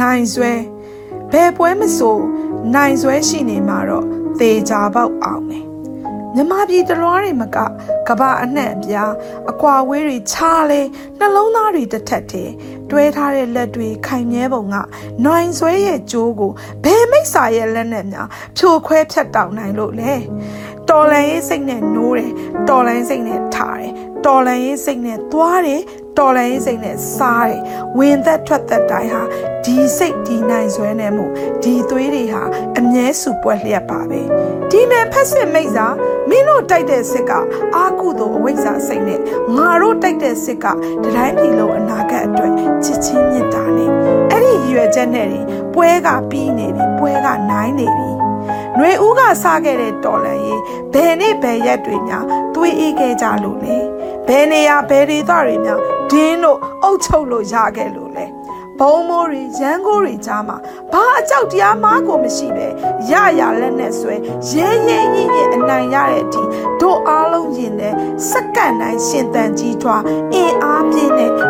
နိုင်ဆွဲဘယ်ပွဲမဆိုနိုင်ဆွဲရှိနေမှာတော့သေချာပေါက်အောင်မယ်မြမပြည်တလွားတွေမကကဘာအနှံ့အပြားအကွာဝေးတွေချားလဲနှလုံးသားတွေတစ်ထက်တည်းတွဲထားတဲ့လက်တွေခိုင်မြဲပုံကနိုင်ဆွဲရဲ့ကြိုးကိုဘယ်မိစ္ဆာရဲ့လက်နဲ့များဖြိုခွဲဖြတ်တောက်နိုင်လို့လဲ တော်လန်ရေးစိတ်နဲ့နိုးတယ်တော်လန်စိတ်နဲ့ထားတယ်တော်လန်ရေးစိတ်နဲ့သွားတယ်တော်လန်ရေးစိတ်နဲ့စားတယ်ဝင်သက်ထွက်သက်တိုင်းဟာဒီစိတ်ဒီနိုင်ဆွဲနေမှုဒီသွေးတွေဟာအမြဲစုပွက်လျက်ပါပဲဒီမဲ့ဖက်စစ်မိတ်စာမင်းတို့တိုက်တဲ့စစ်ကအာကုသို့အဝိဇ္ဇာစိတ်နဲ့ငါတို့တိုက်တဲ့စစ်ကတတိုင်းပြည်လုံးအနာဂတ်အတွက်ချစ်ချင်းမြတ်တာနဲ့အဲ့ဒီရည်ရွယ်ချက်နဲ့တွေပွဲကပြီးနေပြီပွဲကနိုင်နေပြီ ຫນွေဦးကစားခဲ့တဲ့တော်လန်ရေးဘယ်နေ့ဘယ်ရက်တွေများသွေးအေးခဲ့ကြလို့လဲဘယ်နေရာဘယ်ဒေသတွေများဒင်းတို့အုပ်ချုပ်လို့ရခဲ့လို့လဲဘုံမိုးတွေရန်ကိုတွေကြားမှာဘာအကြောက်တရားမှကိုမရှိပဲရရလက်နဲ့ဆွဲရဲရဲရင်ရင်အနိုင်ရတဲ့အထိတို့အားလုံးရင်တဲ့စက္ကန့်တိုင်းရှင်တန်ကြီးထွားအင်အားပြည့်တဲ့ဒီနိုင်ဆွဲ